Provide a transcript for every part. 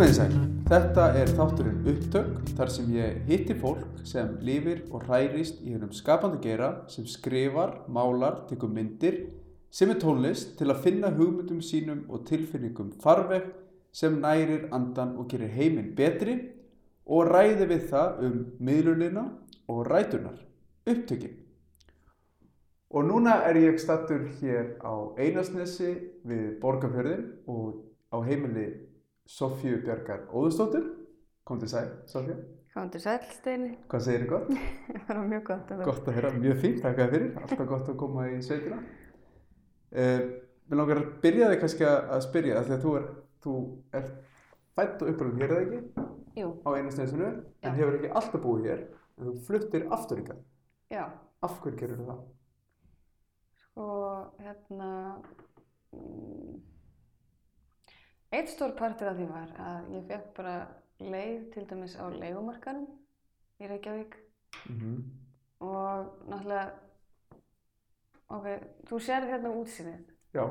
Komiði sæl, þetta er þátturinn upptök þar sem ég hitti fólk sem lifir og hærist í hennum skapandi gera sem skrifar, málar, tekur myndir sem er tónlist til að finna hugmyndum sínum og tilfinningum farveg sem nærir andan og gerir heiminn betri og ræði við það um miðlunina og rætunar, upptökin. Og núna er ég stattur hér á Einarsnesi við Borgarfjörðin og á heimili Sofíu Bjarkar Óðursdóttur. Kom til sæl, Sofía. Kom til sæl, Steini. Hvað segir þið gott? Það var mjög gott. að Gott að heyra, mjög fínt, takk að fyrir. Alltaf gott að koma í sveitina. Uh, Mér langar að byrja þig kannski að spyrja því að þú er, þú er fætt og uppalinn hér eða ekki Jú, á Einarsnesinu en Já. hefur ekki alltaf búið hér en þú fluttir aftur ykkar. já. Af hverju gerur það? Og hérna, mm, eitt stór partur af því var að ég fekk bara leið til dæmis á leigumarkanum í Reykjavík Mm og náttúrulega, ok, þú sér hérna útsýnið. Já,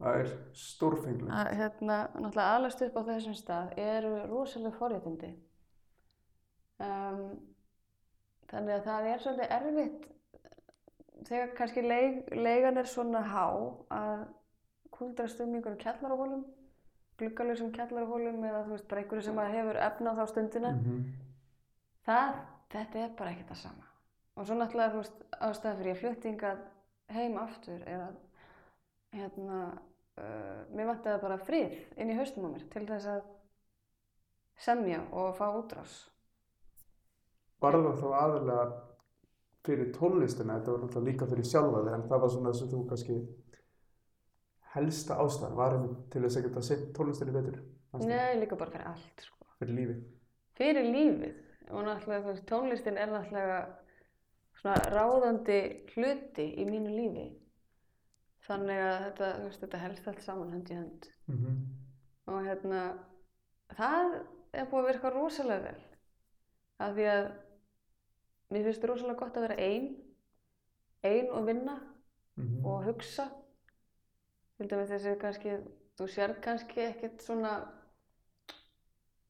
það er stórfenglum. Að hérna, náttúrulega alast upp á þessum stað eru rosalega forréttindi. Um, þannig að það er svolítið erfitt þegar kannski leig, leigan er svona há að kuldrast um einhverjum kjallarahólum, gluggalösum kjallarahólum eða þú veist bara einhverju sem að hefur efna á þá stundina. -hmm. Það, þetta er bara ekkert það sama. Og svo náttúrulega, þú veist, ástæða fyrir ég fluttingað heim aftur er að, hérna, uh, mér vantaði bara frið inn í haustum á mér til þess að semja og fá útrás. Var það þá aðalega fyrir tónlistina, þetta var náttúrulega líka fyrir sjálfa þig, en það var svona sem þú kannski helsta ástæðan, var einmitt til þess að geta sett tónlistinni betur, þér? Nei, líka bara fyrir allt, sko. fyrir lífið. Fyrir lífið. Og náttúrulega, veist, tónlistin er náttúrulega svona ráðandi hluti í mínu lífi. Þannig að þetta, veist, þetta helst allt saman hönd í hönd. Mm -hmm. og hérna það er búið að virka rosalega vel af því að mér finnst rosalega gott að vera ein ein og vinna Mhm. og hugsa til dæmis þessi kannski þú sér kannski ekkert svona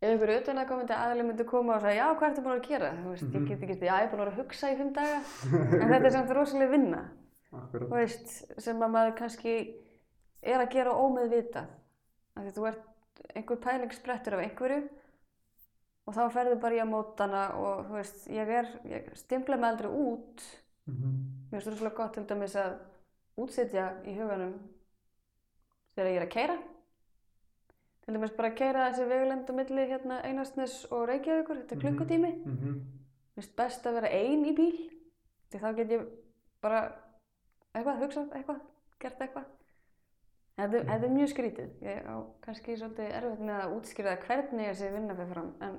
ef einhver utanaðkomandi aðli myndi koma og segja já hvað ertu búin að gera? Þú veist, Mhm. ég get ekki, já ég er búin að vera að hugsa í fimm daga. En þetta er samt rosalega vinna. Akkurat. þú veist, sem að maður kannski er að gera ómeðvitað. Af því að þú ert einhver pæling sprettur af einhverju og þá ferðu bara í að móta hana og þú veist, ég er, ég stimpla mig aldrei út. Mm mér finnst rosalega gott til dæmis að útsetja í huganum þegar ég er að keira til dæmis bara að keira þessi vegulend á milli hérna Einarsnes og Reykjavíkur þetta er Mhm. klukkutími -hmm. Mér finnst best að vera ein í bíl því þá get ég bara eitthvað, hugsað eitthvað, gert eitthvað þetta, Mhm. þetta er mjög skrítið ég á kannski svolítið erfitt með að útskýra hvernig þessi vinna fyrir fram en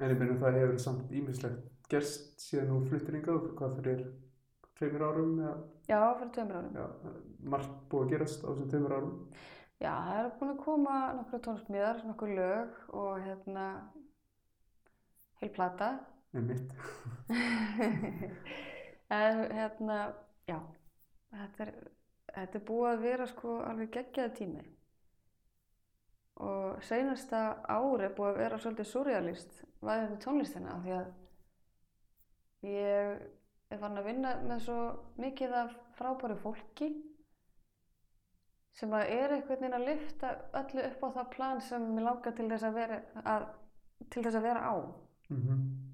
En ég meina það hefur samt ímislegt gerst síðan þú fluttir hingað, hvað fyrir tveimur árum, eða, já, fyrir tveimur árum já, margt búið að gerast á þessum tveimur árum. já, það er búin að koma nokkru tónsmíðar, nokkur lög og hérna heil plata Með mitt. en hérna, já þetta er, þetta er búið að vera sko alveg geggjaða tími og seinasta ári búið að vera svolítið surrealist væðið tónlistina af því að ég er farin að vinna með svo mikið af frábæru fólki sem að er einhvern veginn að lyfta öllu upp á það plan sem mér langar til þess að vera, að, til þess að vera á Mm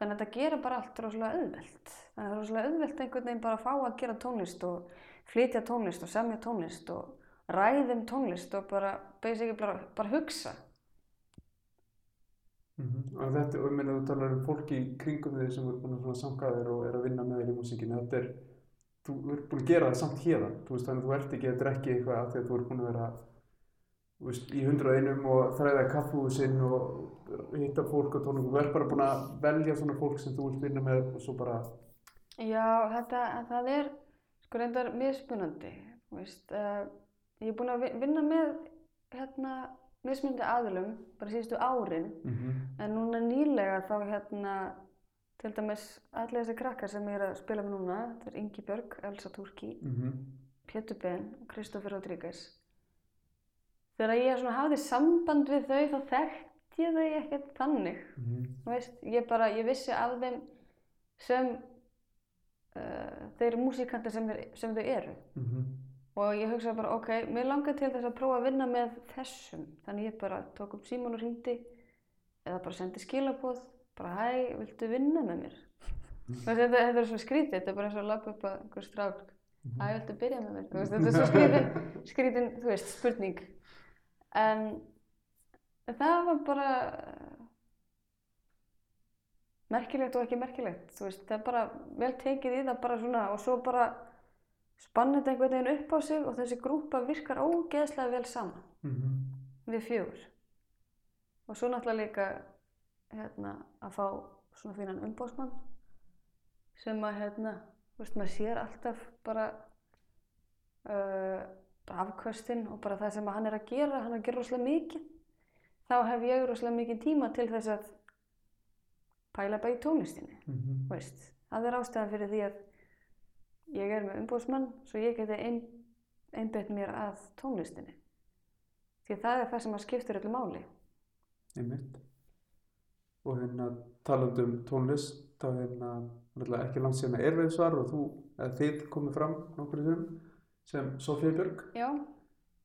Þannig að þetta gerir bara allt rosalega auðvelt. Þannig að það er rosalega auðvelt einhvern veginn bara að fá að gera tónlist og flytja tónlist og semja tónlist og ræðum tónlist og bara, basically bara, bara hugsa. Og þetta, og ég meina þú talar um fólki kringum þig sem eru búin að samka þér og er að vinna með þér í músíkinu, þetta er, þú ert búin að gera það samt hérðan, þú veist þannig að þú ert ekki að drekki eitthvað af því að þú ert búin að vera, þú veist, í hundrað einum og þræða kaffúsinn og hitta fólk á tónlingum, þú ert bara búin að velja svona fólk sem þú vilt vinna með og svo bara, Já, þetta, það er sko reyndar mismunandi, þú veist. Uh, ég er búin að vi- vinna með hérna mismunandi aðilum bara síðustu árin mm en núna nýlega þá hérna til dæmis allir þessi krakkar sem ég er að spila með núna, þetta er Ingi Björg, Elsa Turki, -hmm. Pétur Ben og Kristófer Rodríguez. Þegar ég hafði samband við þau þá þekki ég þau ekkert þannig, Mhm. þú veist, ég bara, ég vissi af þeim sem uh, þeir músikantar sem, sem þau eru. Mhm. Og ég hugsaði bara, ok, mér langar til þess að prófa að vinna með þessum. Þannig ég bara tók upp símón og hringdi eða bara sendi skilaboð, bara hæ, viltu vinna með mér? Þetta, þetta er svo skrítið, þetta er bara eins og að lappa upp að einhver strák. Hæ, viltu byrja með mér? Veist, þetta er svo skrítin, skrítin, þú veist, spurning. En það var bara merkilegt og ekki merkilegt. Þú veist, það er bara vel tekið í það bara svona og svo bara spann þetta einhvern veginn upp á sig og þessi grúpa virkar ógeðslega vel saman Mhm. við fjögur. Og svo náttúrulega líka hérna, að fá svona fínan umbóðsmann sem að hérna, veist, maður sér alltaf bara, uh, bara afkvöstin og bara það sem hann er að gera, hann er að gera rosalega mikið. Þá hef ég rosalega mikið tíma til þess að pæla bara í tónlistinni, þú veist. Það er ástæðan fyrir því að ég er með umbóðsmann svo ég geti ein, einbeitt mér að tónlistinni. Því að það er það sem að skiptir öllu máli. Einmitt. Og hérna talandi um tónlist, þá hérna ekki langt síðan að Airwaves var og þú, eða þið komið fram nokkur í þessum sem Sofía Björg. Já,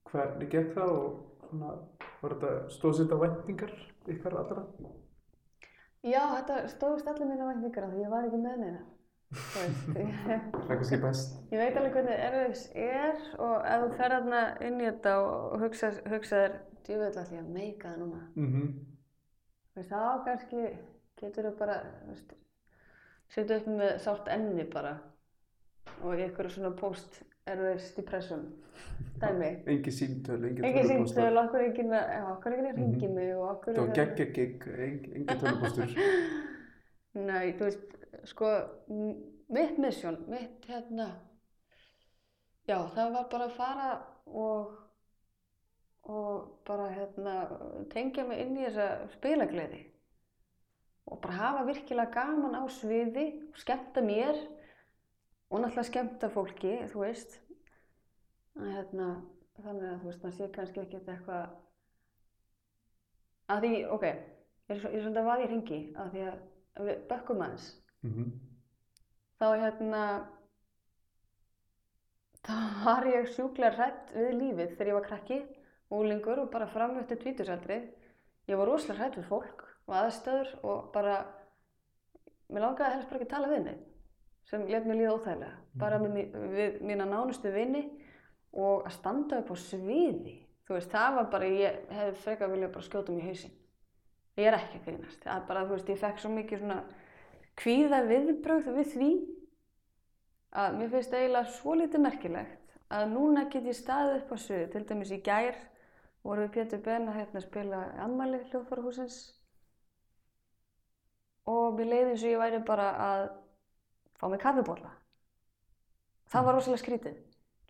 Hvernig gekk það og svona, var þetta stóðsett á væntingar ykkar allra? Já, þetta stóðst allir mínu væntingar af því ég var ekki með neina. Þú Það er kannski best. ég veit alveg hvernig Airwaves er og ef þú fer þarna inn í þetta og hugsa, hugsa þér, djúvöld ég að meika það núna. Mm Þú veist, þá kannski getur þú bara, þú setja upp með sárt enni bara og einhverju svona post Airwaves depression dæmi. Engi símtöl, engi Ekki tölvupóstar. símtöl, okkur ekki okkur er ekki ringi mig var geggja gig, engi tölvupóstur. Nei, þú veist, sko, mitt mission, mitt hérna, já, það var bara að fara og, og bara hérna, tengja mig inn í þessa spilagleði og bara hafa virkilega gaman á sviði og skemmta mér og náttúrulega skemmta fólki, þú veist, að hérna, þannig að þú veist, maður sé kannski ekkert eitthvað, að því, ok, ég er, svolítið að vaða í ringi að því að við bökkum aðeins Mm þá hérna þá var ég sjúklega hrætt við lífið þegar ég var krakki úlingur og bara fram eftir tvítursaldri ég var rosalega hrætt við fólk og aðstöður og bara mér langaði helst bara ekki að tala við neitt sem let mér líða óþægilega. Bara með, við mína nánustu vini og að standa upp á sviði. Þú veist, það var bara, ég hefði frekar viljað bara skjóta mig í hausinn. Ég er ekki að grínast, það er bara, þú veist, ég fekk svo mikið svona kvíða viðbrögð við því að mér finnst eiginlega svo lítið merkilegt að núna get ég staðið upp á sviði, til dæmis í gær voru við Pétur Ben að hérna spila ammali hljóðfarahúsins og mér leiði eins og ég væri bara að fá mig kaffibólla. Það var rosalega skrítið.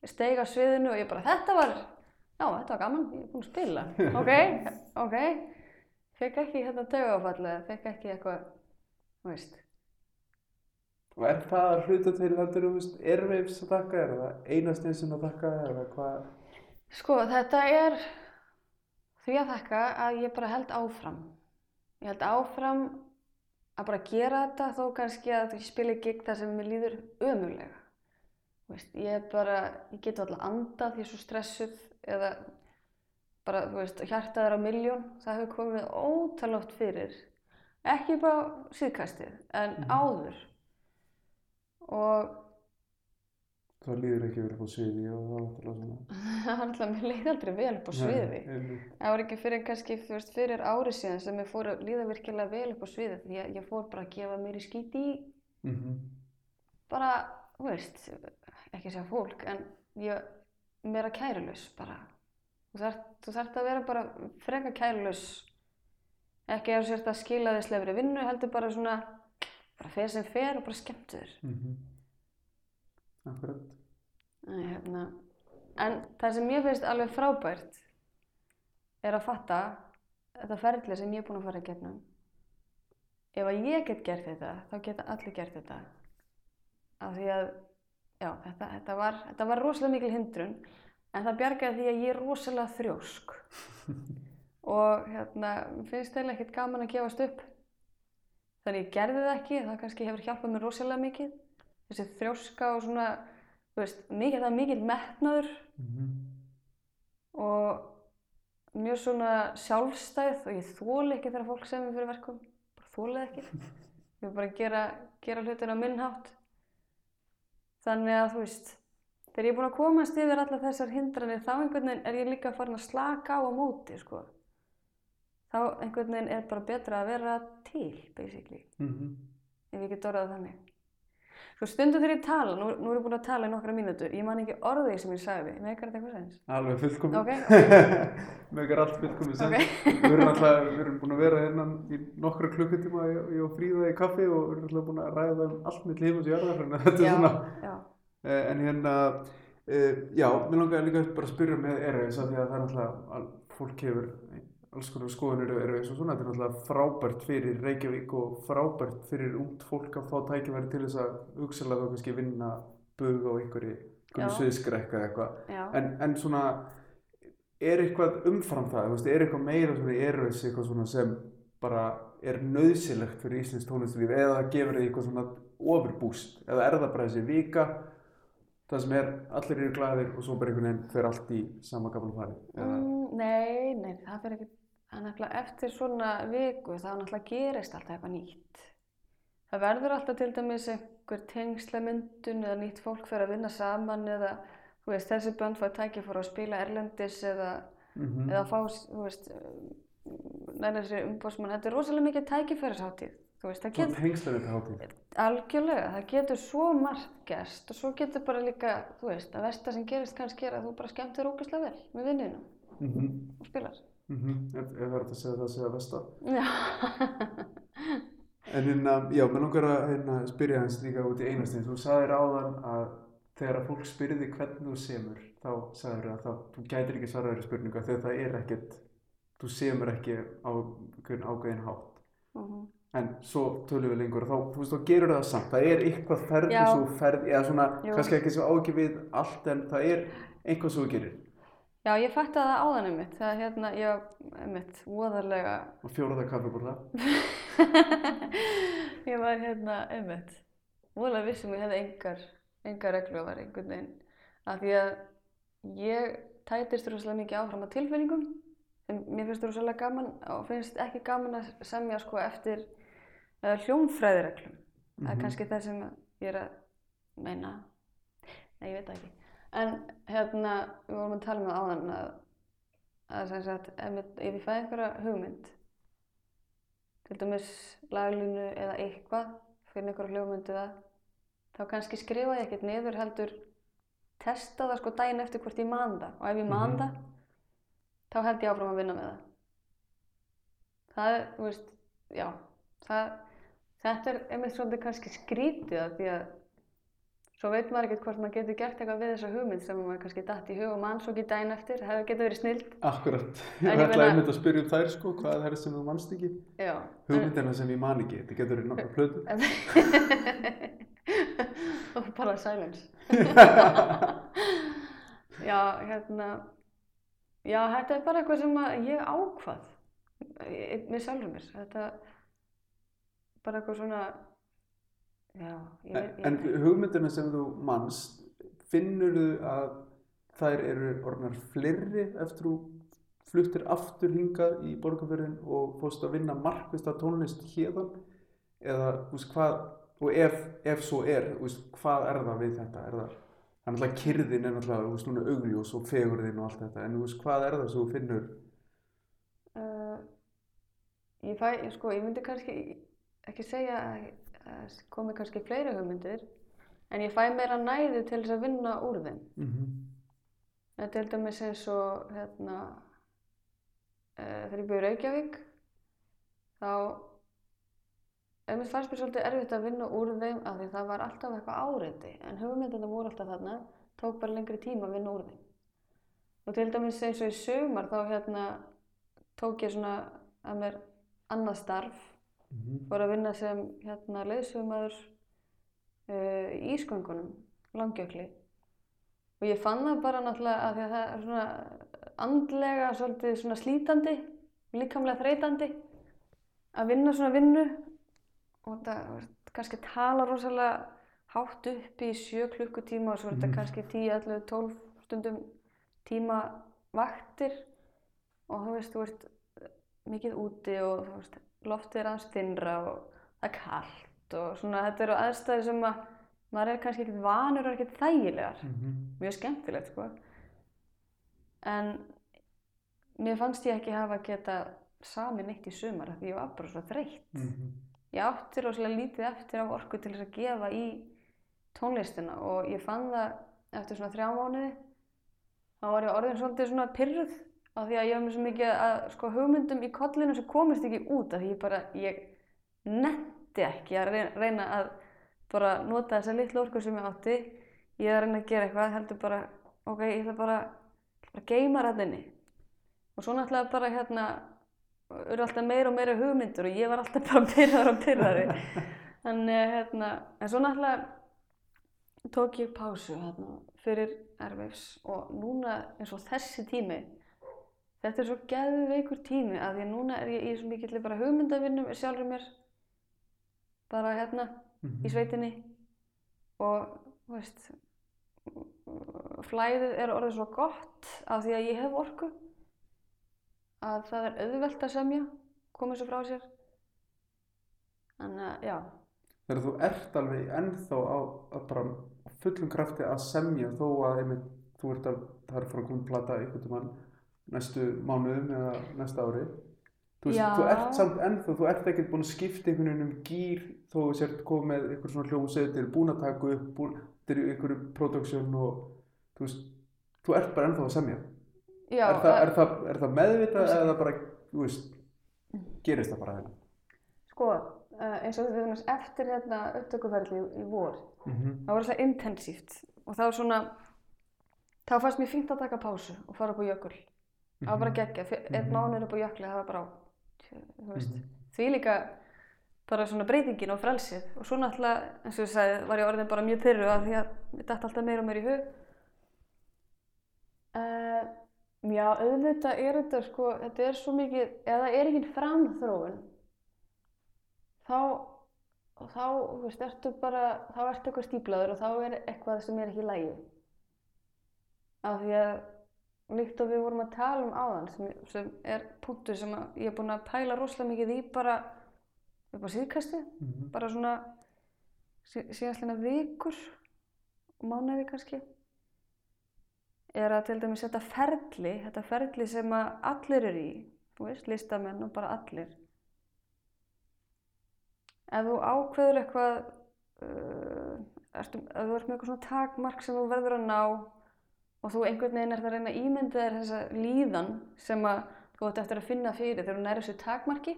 Ég steig á sviðinu og ég bara, þetta var, já, þetta var gaman, ég er búin að spila. Ok, ok. Fekk ekki hérna taugafallið, fekk ekki eitthvað, þú veist. Og er það að hluta til heldur veist Airwaves að þakka, er það einastinsin að þakka eða hvað? Sko, þetta er því að þakka að ég bara held áfram. Ég held áfram að bara gera þetta þó kannski að ég spila gig þar sem mér líður ömurlega. Þú Veist, ég er bara, ég get alltaf andað því ég er svo stressuð eða bara, veist, hjartað er á miljón. Það hefur komið ótalótt fyrir. Ekki bara síðkastið, en Mhm. áður. Og Það líður ekki verið upp á sviði og það var alltaf svona. það var alltaf, mér leiði aldrei vel upp á sviði. Nei. Það var ekki fyrir kannski veist, fyrir ári síðan sem ég fór að líða virkilega vel upp á sviðið því að ég fór bara að gefa mér í skíti í Mhm. bara, þú veist, ekki að segja fólk en ég meira kærulaus bara. Þú þarft, þú þarft að vera bara freka kærulaus ekki að þú sért að skila þess lefri vinnu heldur bara svona bara fer sem fer og bara skemmtu þér. Mhm. Akkurat. Æ, hérna. En það sem ég finnst alveg frábært er að fatta þetta ferli sem ég er búin að fara að gegnum. Ef að ég get gert þetta, þá geta allir gert þetta. Af því að, já, þetta, þetta, var, þetta var rosalega mikil hindrun, en það bjargaði því að ég er rosalega þrjósk. og hérna, finnst eiginlega ekkert gaman að gefast upp. Þannig ég gerði það ekki, það kannski hefur hjálpað mér rosalega mikið. Þessi þrjóska og svona, veist, mikið, það er mikið metnaður Mhm. og mjög svona sjálfstæð og ég þóli ekki þegar fólk sem er fyrir verkum, bara þólið ekki. Ég vil bara gera, gera hlutina á minn hátt. Þannig að þú veist, þegar ég er búin að komast yfir allar þessar hindranir þá einhvern veginn er ég líka farin að slaka á á móti, sko. Þá einhvern veginn er bara betra að vera til, basically, Mhm. ef ég get orðað þannig. Svo stundum þegar ég tala, nú, nú er ég búin að tala í nokkra mínútur, ég man ekki orðið sem ég sagði, meikar þetta eitthvað sens? Alveg fullkomið. Ok, Megar allt fullkomið sem. Ok. Við erum alltaf, við erum búin að vera hérna í nokkra klukkutíma ég ég og Fríða í kaffi og við erum alltaf búin að ræða um allt mitt líf og jarðar, þannig að þetta er svona, já, eh, en hérna, eh, já, mér langar líka bara að spyrja með Erfis af því að það er alltaf, al- fólk hefur alls konar skoðunir um Erfis og svona, þetta er alltaf frábært fyrir Reykjavík og frábært fyrir ungt fólk að fá tækifæri til þess að hugsalega þá kannski vinna bug á einhverju, sviðskrekka eða eitthvað. En, en svona, er eitthvað umfram það, veist, er eitthvað meira svona Airways, eitthvað svona sem bara er nöðsilegt fyrir Íslands tónlistlíf eða gefur þið eitthvað svona ofurbúst eða er það bara þessi vika það sem er, allir eru glæðir og svo bara einhvern veginn fer allt í sama gamla fari Mm, nei, nei, það fyrir ekki, er náttúrulega eftir svona viku þá náttúrulega gerist alltaf eitthvað nýtt. Það verður alltaf til dæmis einhver tengslamyndun eða nýtt fólk fyrir að vinna saman eða, veist, þessi bönd fá tækifæri að spila erlendis eða, mm eða fá, næra sér umbóðsmann. Þetta er rosalega mikið tækifærishátíð, þú veist, það getur, algjörlega, það getur svo margt gerst og svo getur bara líka, þú veist, að versta sem gerist kannski er að þú bara skemmt þér ógeðslega vel með vinninu mm -hmm. og spilar. Ef, ef það er hægt að segja það, segja vesta Já. En hérna, já, mér langar að hérna, spyrja hans líka út í einastin. Þú sagðir áðan að þegar að fólk spyrði hvernig þú semur, þá sagðir að þá, þú gætir ekki svarað þeirri spurningu af því að það er ekkert, þú semur ekki á einhvern ágæðin hátt. Mhm. En svo tölum við lengur og þá, þú veist, þá gerur það samt. Það er eitthvað ferð þú ferð, eða svona, Jú. kannski ekki svo ágæð við allt, en það er eitthvað sem þú gerir. Já, ég fætti það áðan einmitt. Það hérna, ég einmitt, voðarlega, Og fjóraða kaffibúrða. ég var hérna einmitt, voðarlega vissum ég hefði engar, engar reglu að vera einhvern veginn. Af því að ég tætist rosalega mikið áfram á tilfinningum. En mér finnst rosalega gaman og finnst ekki gaman að semja sko eftir uh, hljómfræðireglum. Það er Mhm. kannski það sem ég er að meina. Nei, ég veit það ekki. En hérna, við vorum að tala um það áðan að, að sem sagt, ef, ef ég fæ einhverja hugmynd, til dæmis laglínu eða eitthvað, fyrir einhverja hljómyndu það, þá kannski skrifa ég ekkert niður heldur testa það sko daginn eftir hvort ég man það. Og ef ég man Mhm. það, þá held ég áfram að vinna með það. Það þú veist, já, það, þetta er einmitt svolítið kannski skrítið af því að svo veit maður ekkert hvort maður getur gert eitthvað við þessa hugmynd sem maður kannski datt í hug og mann svo ekki daginn eftir, það hefur getur verið snild. Akkurat. En Ég ætlaði einmitt að spyrja um þær, sko, hvað er það sem þú mannst ekki? Já. Hugmyndina sem ég man ekki, þetta getur verið nokkra plötu. og bara silence. já, hérna, já, þetta er bara eitthvað sem ég ákvað með sjálfur mér. Þetta, bara eitthvað svona, já, ég veit, En hugmyndina sem þú mannst, finnur þú að þær eru orðnar fleiri eftir þú fluttir aftur hingað í borgarfjörðin og fórst að vinna markvist að tónlist hérðan? Eða, veist, hvað, og ef, ef svo er, veist, hvað er það við þetta? Er það, er náttúrulega kyrðin er náttúrulega, þú veist, núna augljós og fegurðin og allt þetta, en þú veist, hvað er það sem þú finnur? Uh, ég fæ, sko, ég myndi kannski ekki segja að að komi kannski fleiri hugmyndir, en ég fæ meira næði til þess að vinna úr þeim. Mm -hmm. Það er til dæmis eins og, hérna, uh, þegar ég byrði í Reykjavík, þá, mér fannst mér svolítið erfitt að vinna úr þeim af því það var alltaf eitthvað áreiti, en hugmyndina voru alltaf þarna, tók bara lengri tíma að vinna úr þeim. Og til dæmis eins og í sumar þá hérna tók ég svona að mér annað starf, fór að vinna sem hérna leiðsögumadur uh, í Ísköngunum, Langjökli. Og ég fann það bara náttúrulega að að það er svona andlega svolítið svona slítandi líkamlega þreytandi að vinna svona vinnu og þetta kannski tala rosalega hátt upp í sjö klukkutíma og svo er þetta Mhm. kannski 10, 11, 12 stundum tíma vaktir og þú veist, þú veist mikið úti og þú veist, loftið er aðeins þinnra og það er kallt og svona þetta eru aðstæði sem að maður er kannski ekkert vanur og ekkert þægilegar. Mhm. mjög skemmtilegt sko. En mér fannst ég ekki hafa geta sami neitt í sumar því ég var bara svo þreytt. Mhm. ég átti rosalega lítið eftir af orku til þess að gefa í tónlistina og ég fann það eftir svona þrjá mánuði. Þá var ég orðin svolítið svona pyrruð af því að ég með svo mikið að sko hugmyndum í kollinu sem komist ekki út af því ég bara, ég nefndi ekki að reyna, að bara nota þessa litlu orku sem ég átti. Ég er að reyna að gera eitthvað heldur bara, ok, ég ætla bara að geima rættinni og svo náttúrulega bara hérna eru alltaf meira og meira hugmyndur og ég var alltaf bara pyrrar og pyrrari þannig hérna, en svo náttúrulega tók ég pásu hérna, fyrir erfifs og núna eins og þessi tími þetta er svo geðveikur tími að því að núna er ég í svo mikill bara hugmyndavinnum sjálfur mér bara hérna Mhm. í sveitinni. Og veist flæðið er orðið svo gott af því að ég hef orku að það er auðvelt að semja koma svo frá sér. Þannig að já. Þegar þú ert alveg ennþá á, á bara á fullum krafti að semja þó að einmitt, þú ert að það er frá að koma plata einhvern tímann næstu mánuðum eða næsta ári. Þú, veist, þú ert samt ennþá, þú ert ekkert búin að skipta einhvern veginn um gýr þó þú sért komið með einhver svona hljómsveit þeir eru búin að taka upp, búin, þeir eru einhverju production og þú veist þú ert bara ennþá að semja. Já, er, það, að- er, það, er það meðvitað Þú eða bara, þú veist gerist það bara hérna? Sko, eins og við veist eftir hérna upptökuferðli í, vor mm -hmm. það var alltaf intensíft og þá svona þá fannst mér fínt að taka pásu og fara upp á jökul það var bara geggja, einn Mhm. mánuður upp á jökli það var bara, þú veist. Mhm. því líka bara svona breytingin og frelsið. Og svo náttúrulega, eins og ég sagði, var ég orðin bara mjög pyrru af því að dætt alltaf meira og meira í hug. Uh, Já, auðvitað er þetta sko, þetta er svo mikið, ef það er ekki framþróun þá þá, þú veist, ertu bara þá ertu eitthvað stíplaður og þá er eitthvað sem er ekki í lagi. Af því að líkt og við vorum að tala um áðan sem, sem er punktur sem ég er búin að pæla rosalega mikið í bara upp á síðkasti, Mhm. bara svona sí, síðastlega vikur og mánuði kannski er að til dæmis þetta ferli, þetta ferli sem að allir eru í, þú veist, listamenn og bara allir. Ef þú ákveður eitthvað, uh, ertu, ef þú ert með eitthvað svona takmark sem þú verður að ná og þú einhvern veginn ert að reyna að ímynda þér þessa líðan sem að þú ætti eftir að finna fyrir þegar þú nærið þessu takmarki.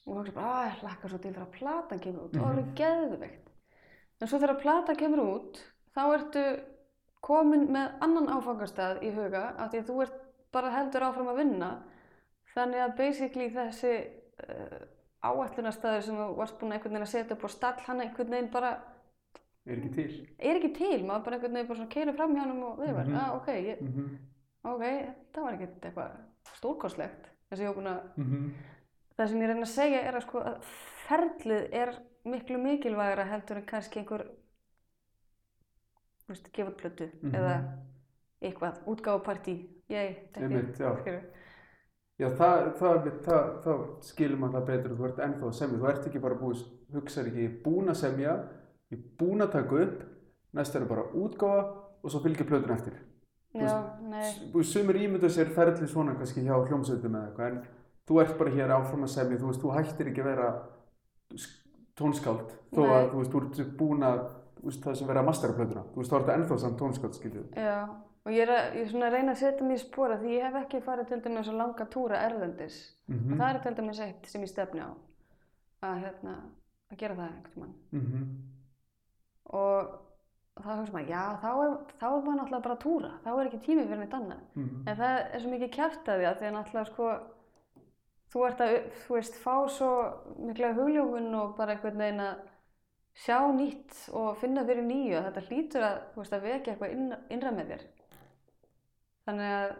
Og þú hugsa bara, að ég hlakka svo til þegar platan kemur út, það er geðveikt. En svo þegar platan kemur út, þá ertu komin með annan áfangastað í huga af því að þú ert bara heldur áfram að vinna. Þannig að basically þessi uh, áætlunarstaður sem þú varst búin að einhvern veginn að setja upp á stall hann einhvern veginn bara er ekki til er ekki til, maður bara einhvern veginn keirir fram hjá hann og við varum, Mhm. ah, ok, ég, mm -hmm. ok, það var ekkert eitthvað stórkostlegt Mm það sem ég reyna að segja er að sko að ferlið er miklu mikilvægara heldur en kannski einhver veist, gefa út plötu Mhm. eða eitthvað, útgáfapartí ég, Einmitt, já. það, það, það, það, skilur maður það betur þú ert ennþá að semja, þú ert ekki bara búið hugsaður ekki, búin að semja ég er búin að taka upp næst er bara útgáfa og svo fylgir plötun eftir. Þú já, nei. Þú veist, sumir ímyndu sér ferli svona kannski hjá hljómsveitum eða eitthvað en þú ert bara hér áfram að semja þú veist, þú hættir ekki að vera tónskáld þó að þú veist, þú ert búin að veist, það sem vera að mastera plötuna. Þú veist, þá ertu ennþá samt tónskáld, skiljið já, og ég er að, ég er svona að reyna að setja mig í spora því ég hef ekki farið til dæmis á langa túra erlendis. Mm og það er til dæmis eitt sem ég stefni á að hérna, að gera það einhvern mann -hmm. Og þá hugsa maður, já, þá er, þá er maður náttúrulega bara að túra, þá er ekki tími fyrir neitt annað. Mhm. En það er svo mikið kæft að því að því að náttúrulega sko, þú ert að, þú veist, fá svo mikla hugljófun og bara einhvern veginn að sjá nýtt og finna fyrir nýju að þetta hlýtur að, þú veist, að vekja eitthvað inn, innra með þér. Þannig að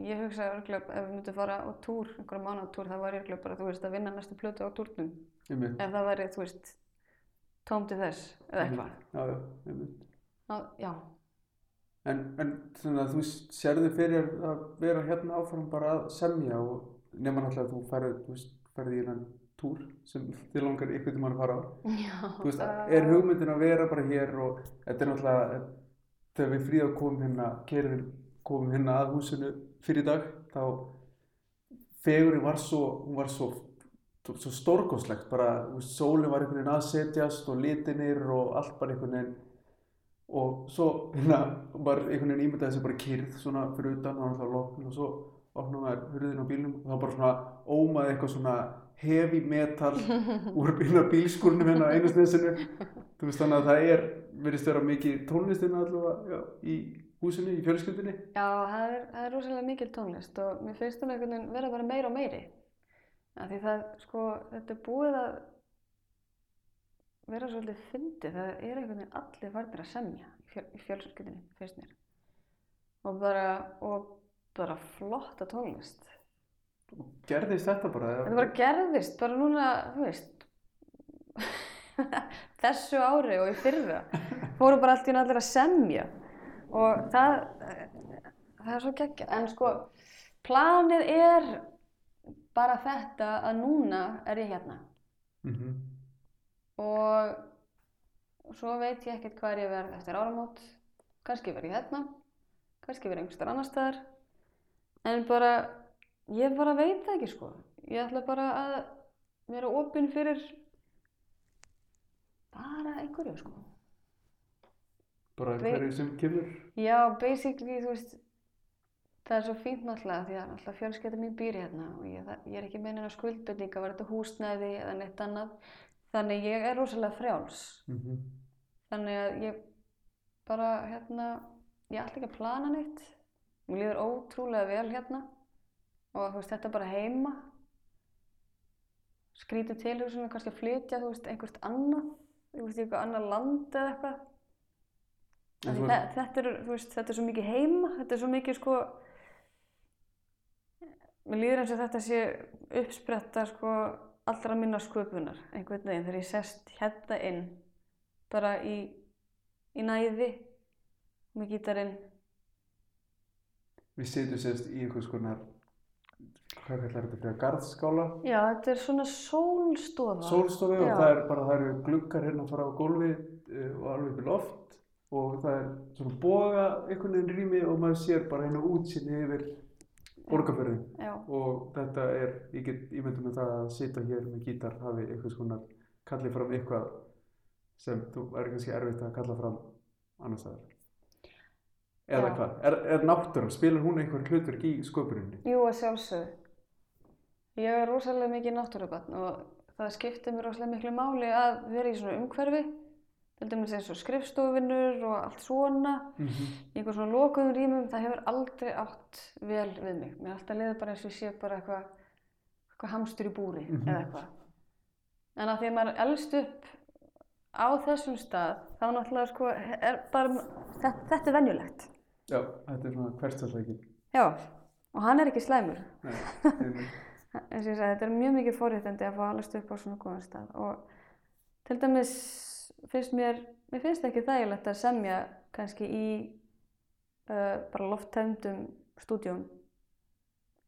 ég hugsa örgulega ef við myndum fara á túr, einhverja mánuða túr, það var örgulega bara, þú veist, að vinna næstu plötu á túrnum. Ef það væri, þú veist, tóm til þess, eða eitthvað. já, já, Já, En, en svona, þú sérðu fyrir að vera hérna áfram bara að semja og nema náttúrulega að þú ferði, ferði í hennan túr sem þið langar ykkur til mann að fara á. já. Veist, það- er hugmyndin að vera bara hér og þetta er náttúrulega, þegar við fríða komum hérna, kerðin komum hérna að húsinu fyrir dag, þá fegurinn var svo, hún var svo, svo stórgóðslegt, bara, sólinn var einhvern veginn að setjast og litinir og allt bara einhvern veginn. Og svo hérna var einhvern veginn ímyndaði þessi bara kyrð svona fyrir utan og náttúrulega lokn og svo opnaði maður hurðin á bílnum og þá bara svona ómaði eitthvað svona heavy metal úr hérna bílskúrnum hérna á einu snesinu þú veist þannig að það er verðist vera mikið tónlistina allavega já, í húsinu, í fjölskyldinni Já, það er, það er rosalega mikil tónlist og mér finnst hún einhvern veginn vera bara meira og meiri. Það, sko, þetta er búið að vera svolítið fyndið. Það er einhvern veginn allir farnir að semja í, fjöl, í fjölskyldinni, finnst mér. Og bara, og bara flotta tónlist. gerðist þetta bara Þetta bara gerðist, bara núna, þú veist, þessu ári og í fyrra. Fóru bara allir að semja. Og það, það er svo geggjað. En sko, planið er bara þetta að núna er ég hérna. mm Og svo veit ég ekkert hvað ég að verða eftir áramót. Kannski verð ég hérna, kannski verð ég einhverstaðar annar staðar. En bara, ég bara veit það ekki sko. Ég ætla bara að vera opinn fyrir bara einhverju sko. bara Vei- hverju sem kemur Já, basically, þú veist, það er svo fínt náttúrulega því að náttúrulega fjölskylda mín býr hérna og ég, það, ég er ekki með neina skuldbyrninga, var þetta húsnæði eða neitt annað. Þannig ég er rosalega frjáls. mm Þannig að ég bara, hérna, ég ætla ekki að plana neitt. Mér líður ótrúlega vel hérna og þú veist, þetta bara heima. Skrítið tilhugsunum, kannski að flytja, þú veist, einhvert annað, þú veist, í eitthvað annað land eða eitthvað. Þú þe- Þetta er, þú veist, þetta er svo mikið heima, þetta er svo mikið, sko, mér líður eins og þetta sé uppspretta, sko, allra minna sköpunar, einhvern veginn, þegar ég sest hérna inn, bara í, í næði, með gítarinn, við setjum sérst í einhvers konar hvað kallar þetta fyrir garðskála Já, þetta er svona sólstofa. sólstofu og Já. það er bara, það eru gluggar hérna frá gólfi uh, og alveg upp í loft og það er svona boga einhvern veginn rými og maður sér bara hérna útsinni yfir borgarfjörðin Já, og þetta er, ég get ímyndum með það að sitja hér með gítar hafi eitthvað svona kallið fram eitthvað sem þú er kannski erfitt að kalla fram annars staðar. Eða hvað, er, er náttúran, spilar hún einhver hlutverk í sköpuninni? jú að sjálfsögðu. Ég er rosalega mikið náttúrubarn og það skiptir mér rosalega miklu máli að vera í svona umhverfi, til dæmis eins og skrifstofinur og allt svona. Mm -hmm. í einhver svona lokuðum rýmum, það hefur aldrei átt vel við mig. Mér er alltaf liðið bara eins og ég sé bara eitthvað eitthvað hamstur í búri Mhm. eða eitthvað. En að því að maður elst upp á þessum stað, þá náttúrulega sko, er bara, þetta, þetta er venjulegt. Já, þetta er svona hverstasleikin. Já, og hann er ekki slæmur. Nei, eins og ég sagði, þetta er mjög mikið forréttindi að fá að alast upp á svona góðan stað og til dæmis finnst mér, mér finnst ekki þægilegt að semja kannski í uh, bara lofttæmdum stúdjón.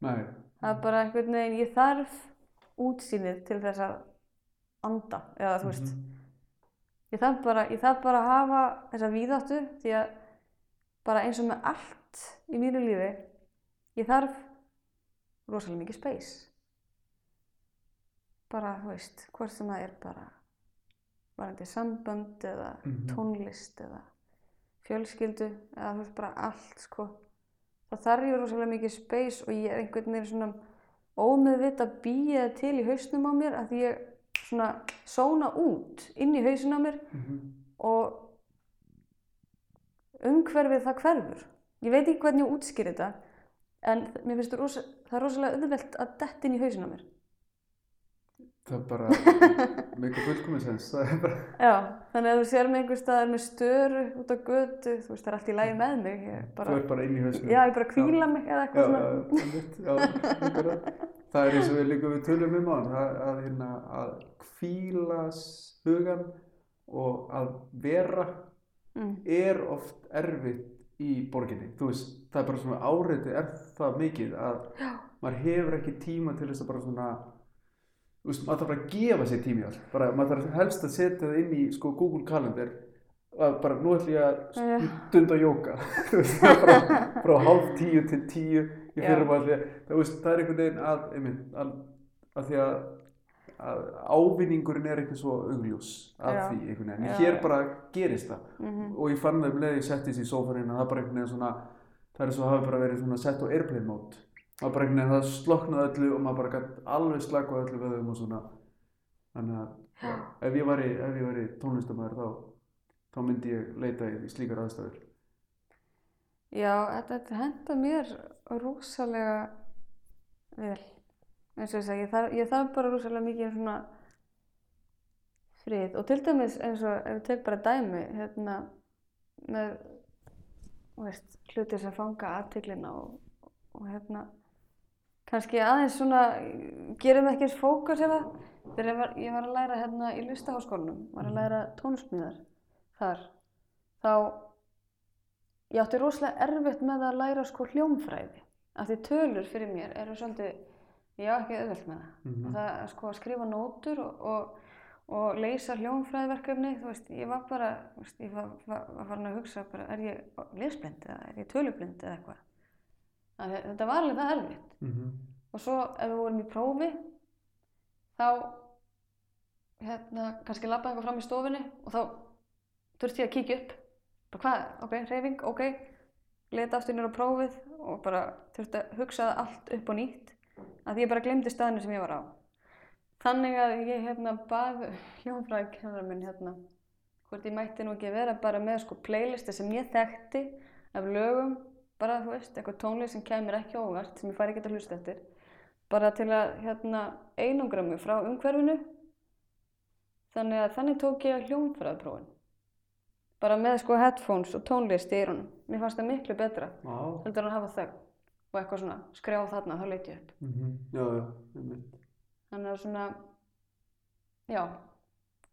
Nei, Það er bara einhvern veginn, ég þarf útsýnið til þess að anda, eða þú veist, Mhm. ég þarf bara, ég þarf bara að hafa þessa víðáttu því að bara eins og með allt í mínu lífi, ég þarf rosalega mikið space. Bara, þú veist, hvort sem það er bara varandi sambönd eða Mhm. tónlist eða fjölskyldu eða þú veist, bara allt, sko. Það þarf ég rosalega mikið space og ég er einhvern veginn svona ómeðvita að býja til í hausnum á mér að ég svona sóna út inn í hausin á mér Mhm. og umhverfið það hverfur. Ég veit ekki hvernig ég útskýr þetta en mér finnst það, rosa, það rosalega auðvelt að detta inn í hausin á mér. Það bara mikið fullkomið sens það er bara Já, þannig að þú sér mig einhver staðar með störu út á götu, þú veist, það er allt í lagi með mig. Ég þú bara, er bara inn í hausnum já, ég bara kvíla mig eða eitthvað já, svona. það er eins og við líka við tölum um á að, að, hérna, að kvíla hugan og að vera Mm. er oft erfitt í borginni þú veist, það er bara svona áreiti er það mikið að Já. maður hefur ekki tíma til þess að bara svona veist, maður þarf bara að gefa sér tími í allt bara, maður þarf helst að setja það inn í sko Google Calendar að bara nú ætlum ég að Já. stunda jóka bara frá hálf tíu til tíu í Já. fyrir maður það, það er einhvern veginn að, einmitt, að, að því að, að ávinningurinn er eitthvað svo augljós að Já. því einhvern veginn, Já, hér bara gerist það Mhm. og ég fann það um leið ég settist í sófarinn að það bara einhvern veginn svona það er svo hafi bara verið svona sett á airplane mode það bara einhvern veginn það sloknaði öllu og maður bara gætt alveg slaka á öllu veðum og svona. Þannig að já, ef ég ef ég væri tónlistamæður þá, þá myndi ég leita í slíkar aðstæður. Já, þetta, henda mér rosalega vel. eins og ég segi, ég þarf, ég þarf bara rosalega mikið svona frið. Og til dæmis eins og ef við tek bara dæmi hérna með veist, hluti sem fanga aðtiklina og, og hérna kannski aðeins svona gerum ekki eins fókus ef að þegar ég var, ég var að læra hérna í listaháskólanum var að læra tónsmíðar þar þá ég átti rosalega erfitt með að læra sko hljómfræði af því tölur fyrir mér eru svolítið ég á ekki auðvelt með það. Mhm. og það sko að skrifa nótur og, og, og leysa hljómfræðiverkefni þú veist, ég var bara veist, ég var, var, var farin að hugsa bara, er ég lesblind eða er ég tölublind eða eitthvað að þetta var alveg það erfitt. Mm -hmm. og svo ef við vorum í prófi þá hérna, kannski labba eitthvað fram í stofunni og þá þurfti ég að kíkja upp. Bara hvað, ok, hreyfing, ok. Leta aftur nýra á prófið og bara þurfti að hugsa allt upp og nýtt. Að ég bara glemdi staðinu sem ég var á. Þannig að ég hérna bað hljónfræðikennara minn hérna hvort ég mætti nú ekki vera bara með sko playlisti sem ég þekkti af lögum, bara þú veist, eitthvað tónlist sem kemur ekki óvart, sem ég fari ekki að hlusta eftir. Bara til að hérna einangra mig frá umhverfinu. Þannig að þannig tók ég hljónfræðiprófin bara með sko headphones og tónlist í eyrunum. Mér fannst það miklu betra heldur að hafa þögn og eitthvað svona skrjá þarna, þá leit ég upp. Mm já, já, einmitt. þannig að svona já.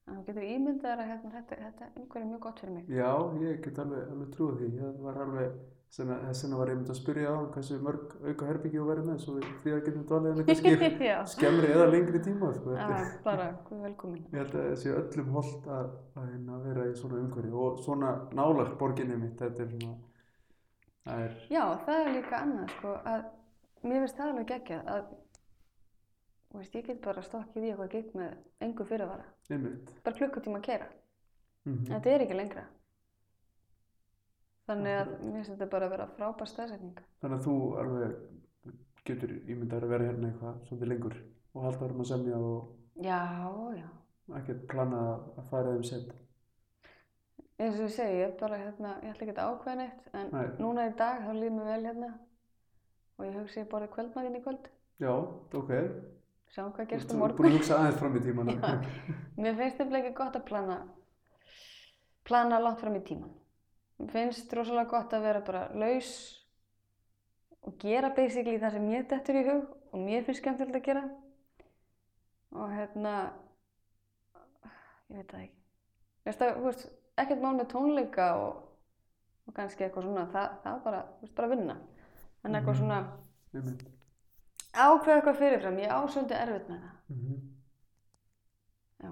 Þannig að þú getur ímyndað þér að hérna, þetta, þetta umhverju er mjög gott fyrir mig. Já, ég get alveg, alveg trúið því. Ég var alveg, vegna var ég myndið að spyrja á hversu mörg auka herbyggi þú verið með, svo við fríða getum dvalið með kannski já, skemmri eða lengri tíma, sko. Þetta- bara, guð velkomin Ég held að það sé öllum holdt að, að, hérna vera í svona umhverju og svona nálagt borginni mitt, þetta er svona, það er, já, það er líka annað sko, að mér finnst það alveg geggjað að veist, ég get bara stokkið í eitthvað gig með engu fyrirvara. Einmitt. bara klukkutíma að keira Mm þetta er ekki lengra þannig að mér finnst þetta bara að vera frábær staðsetning Þannig að þú alveg getur ímyndar að vera hérna eitthvað svolítið lengur og halda verðum að semja og já, já ekkert plana að fara þeim sett. eins og ég segi, ég bara hérna, ég ætla ekki að ákveða neitt en Nei. núna í dag þá líður mér vel hérna og ég hugsi ég borði kvöldmaðinn í kvöld Já, ok. sjáum hvað gerst Þú á ert búin morgun að hugsa aðeins fram í tíman. Mér finnst þetta ekki gott að plana plana langt fram í tíman finnst rosalega gott að vera bara laus og gera basically það sem mér dettur í hug og mér finnst skemmtilegt að gera og hérna ég veit það ekki Mér finnst það, þú veist, ekkert mál með tónleika og, og kannski eitthvað svona það, það bara, þú veist, bara vinna en eitthvað Mhm. svona Einmitt. ákveða eitthvað fyrirfram, ég á svolítið erfitt með það Mhm. já,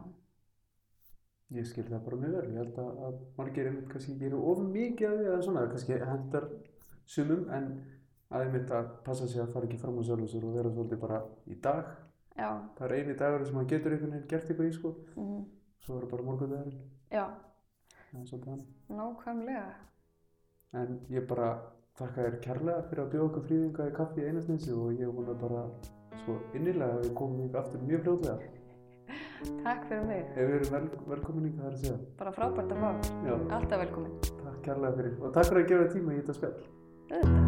Ég skil það bara mjög vel. Ég held að, að margir einmitt kannski gerir of mikið af því að svona, kannski hendar sumum en að einmitt að passa sig að fara ekki fram á sjálfur sér og vera svolítið bara í dag. já, Það er eini dagur sem maður getur einhvern veginn gert eitthvað í sko. mm, Svo er það bara morgundagurinn. já Það er svolítið hann. nákvæmlega En ég bara þakka þér kærlega fyrir að bjóða okkur fríðinga í kaffi í einastinsi og ég vona bara svo innilega að við komum ykkur aftur mjög fljóðlega. Takk fyrir mig, Ef við erum vel, velkomin ykkur það er að segja. bara frábært að fá. Já, alltaf velkomin, takk kærlega fyrir. Og takk fyrir að gefa tíma í þetta spjall. auðvitað